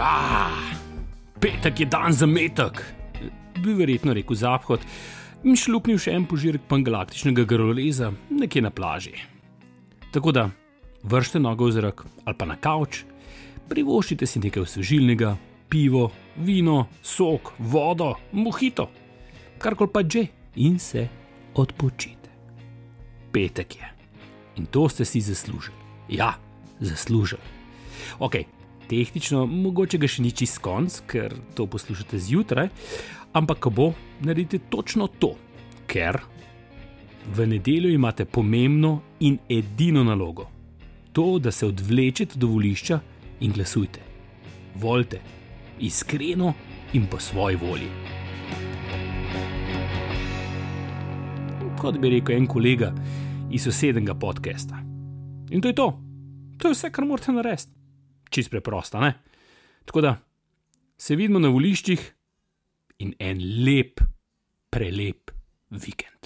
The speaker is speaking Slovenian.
Ah, petek je dan za metek, bi verjetno rekel zaphod in šlupnil še en požirek pangalaktičnega groleza nekje na plaži. Tako da vršite nogo v zrak ali pa na kavč, privoščite si nekaj osvežilnega, pivo, vino, sok, vodo, mohito, karkoli pa že in se odpočite. Petek je in to ste si zaslužili. Ja, zaslužili. Ok, tehnično mogoče ga še ni čist konc, ker to poslušate zjutraj, ampak ko bo, naredite točno to, ker v nedeljo imate pomembno in edino nalogo. To, da se odvlečete do volišča in glasujte. Volite, iskreno in po svoji volji. Kot bi rekel en kolega iz sosednega podcasta. In to je to, to je vse, kar morate narediti. Čist preprosto, ne? Tako da se vidimo na voliščih in en lep, prelep vikend.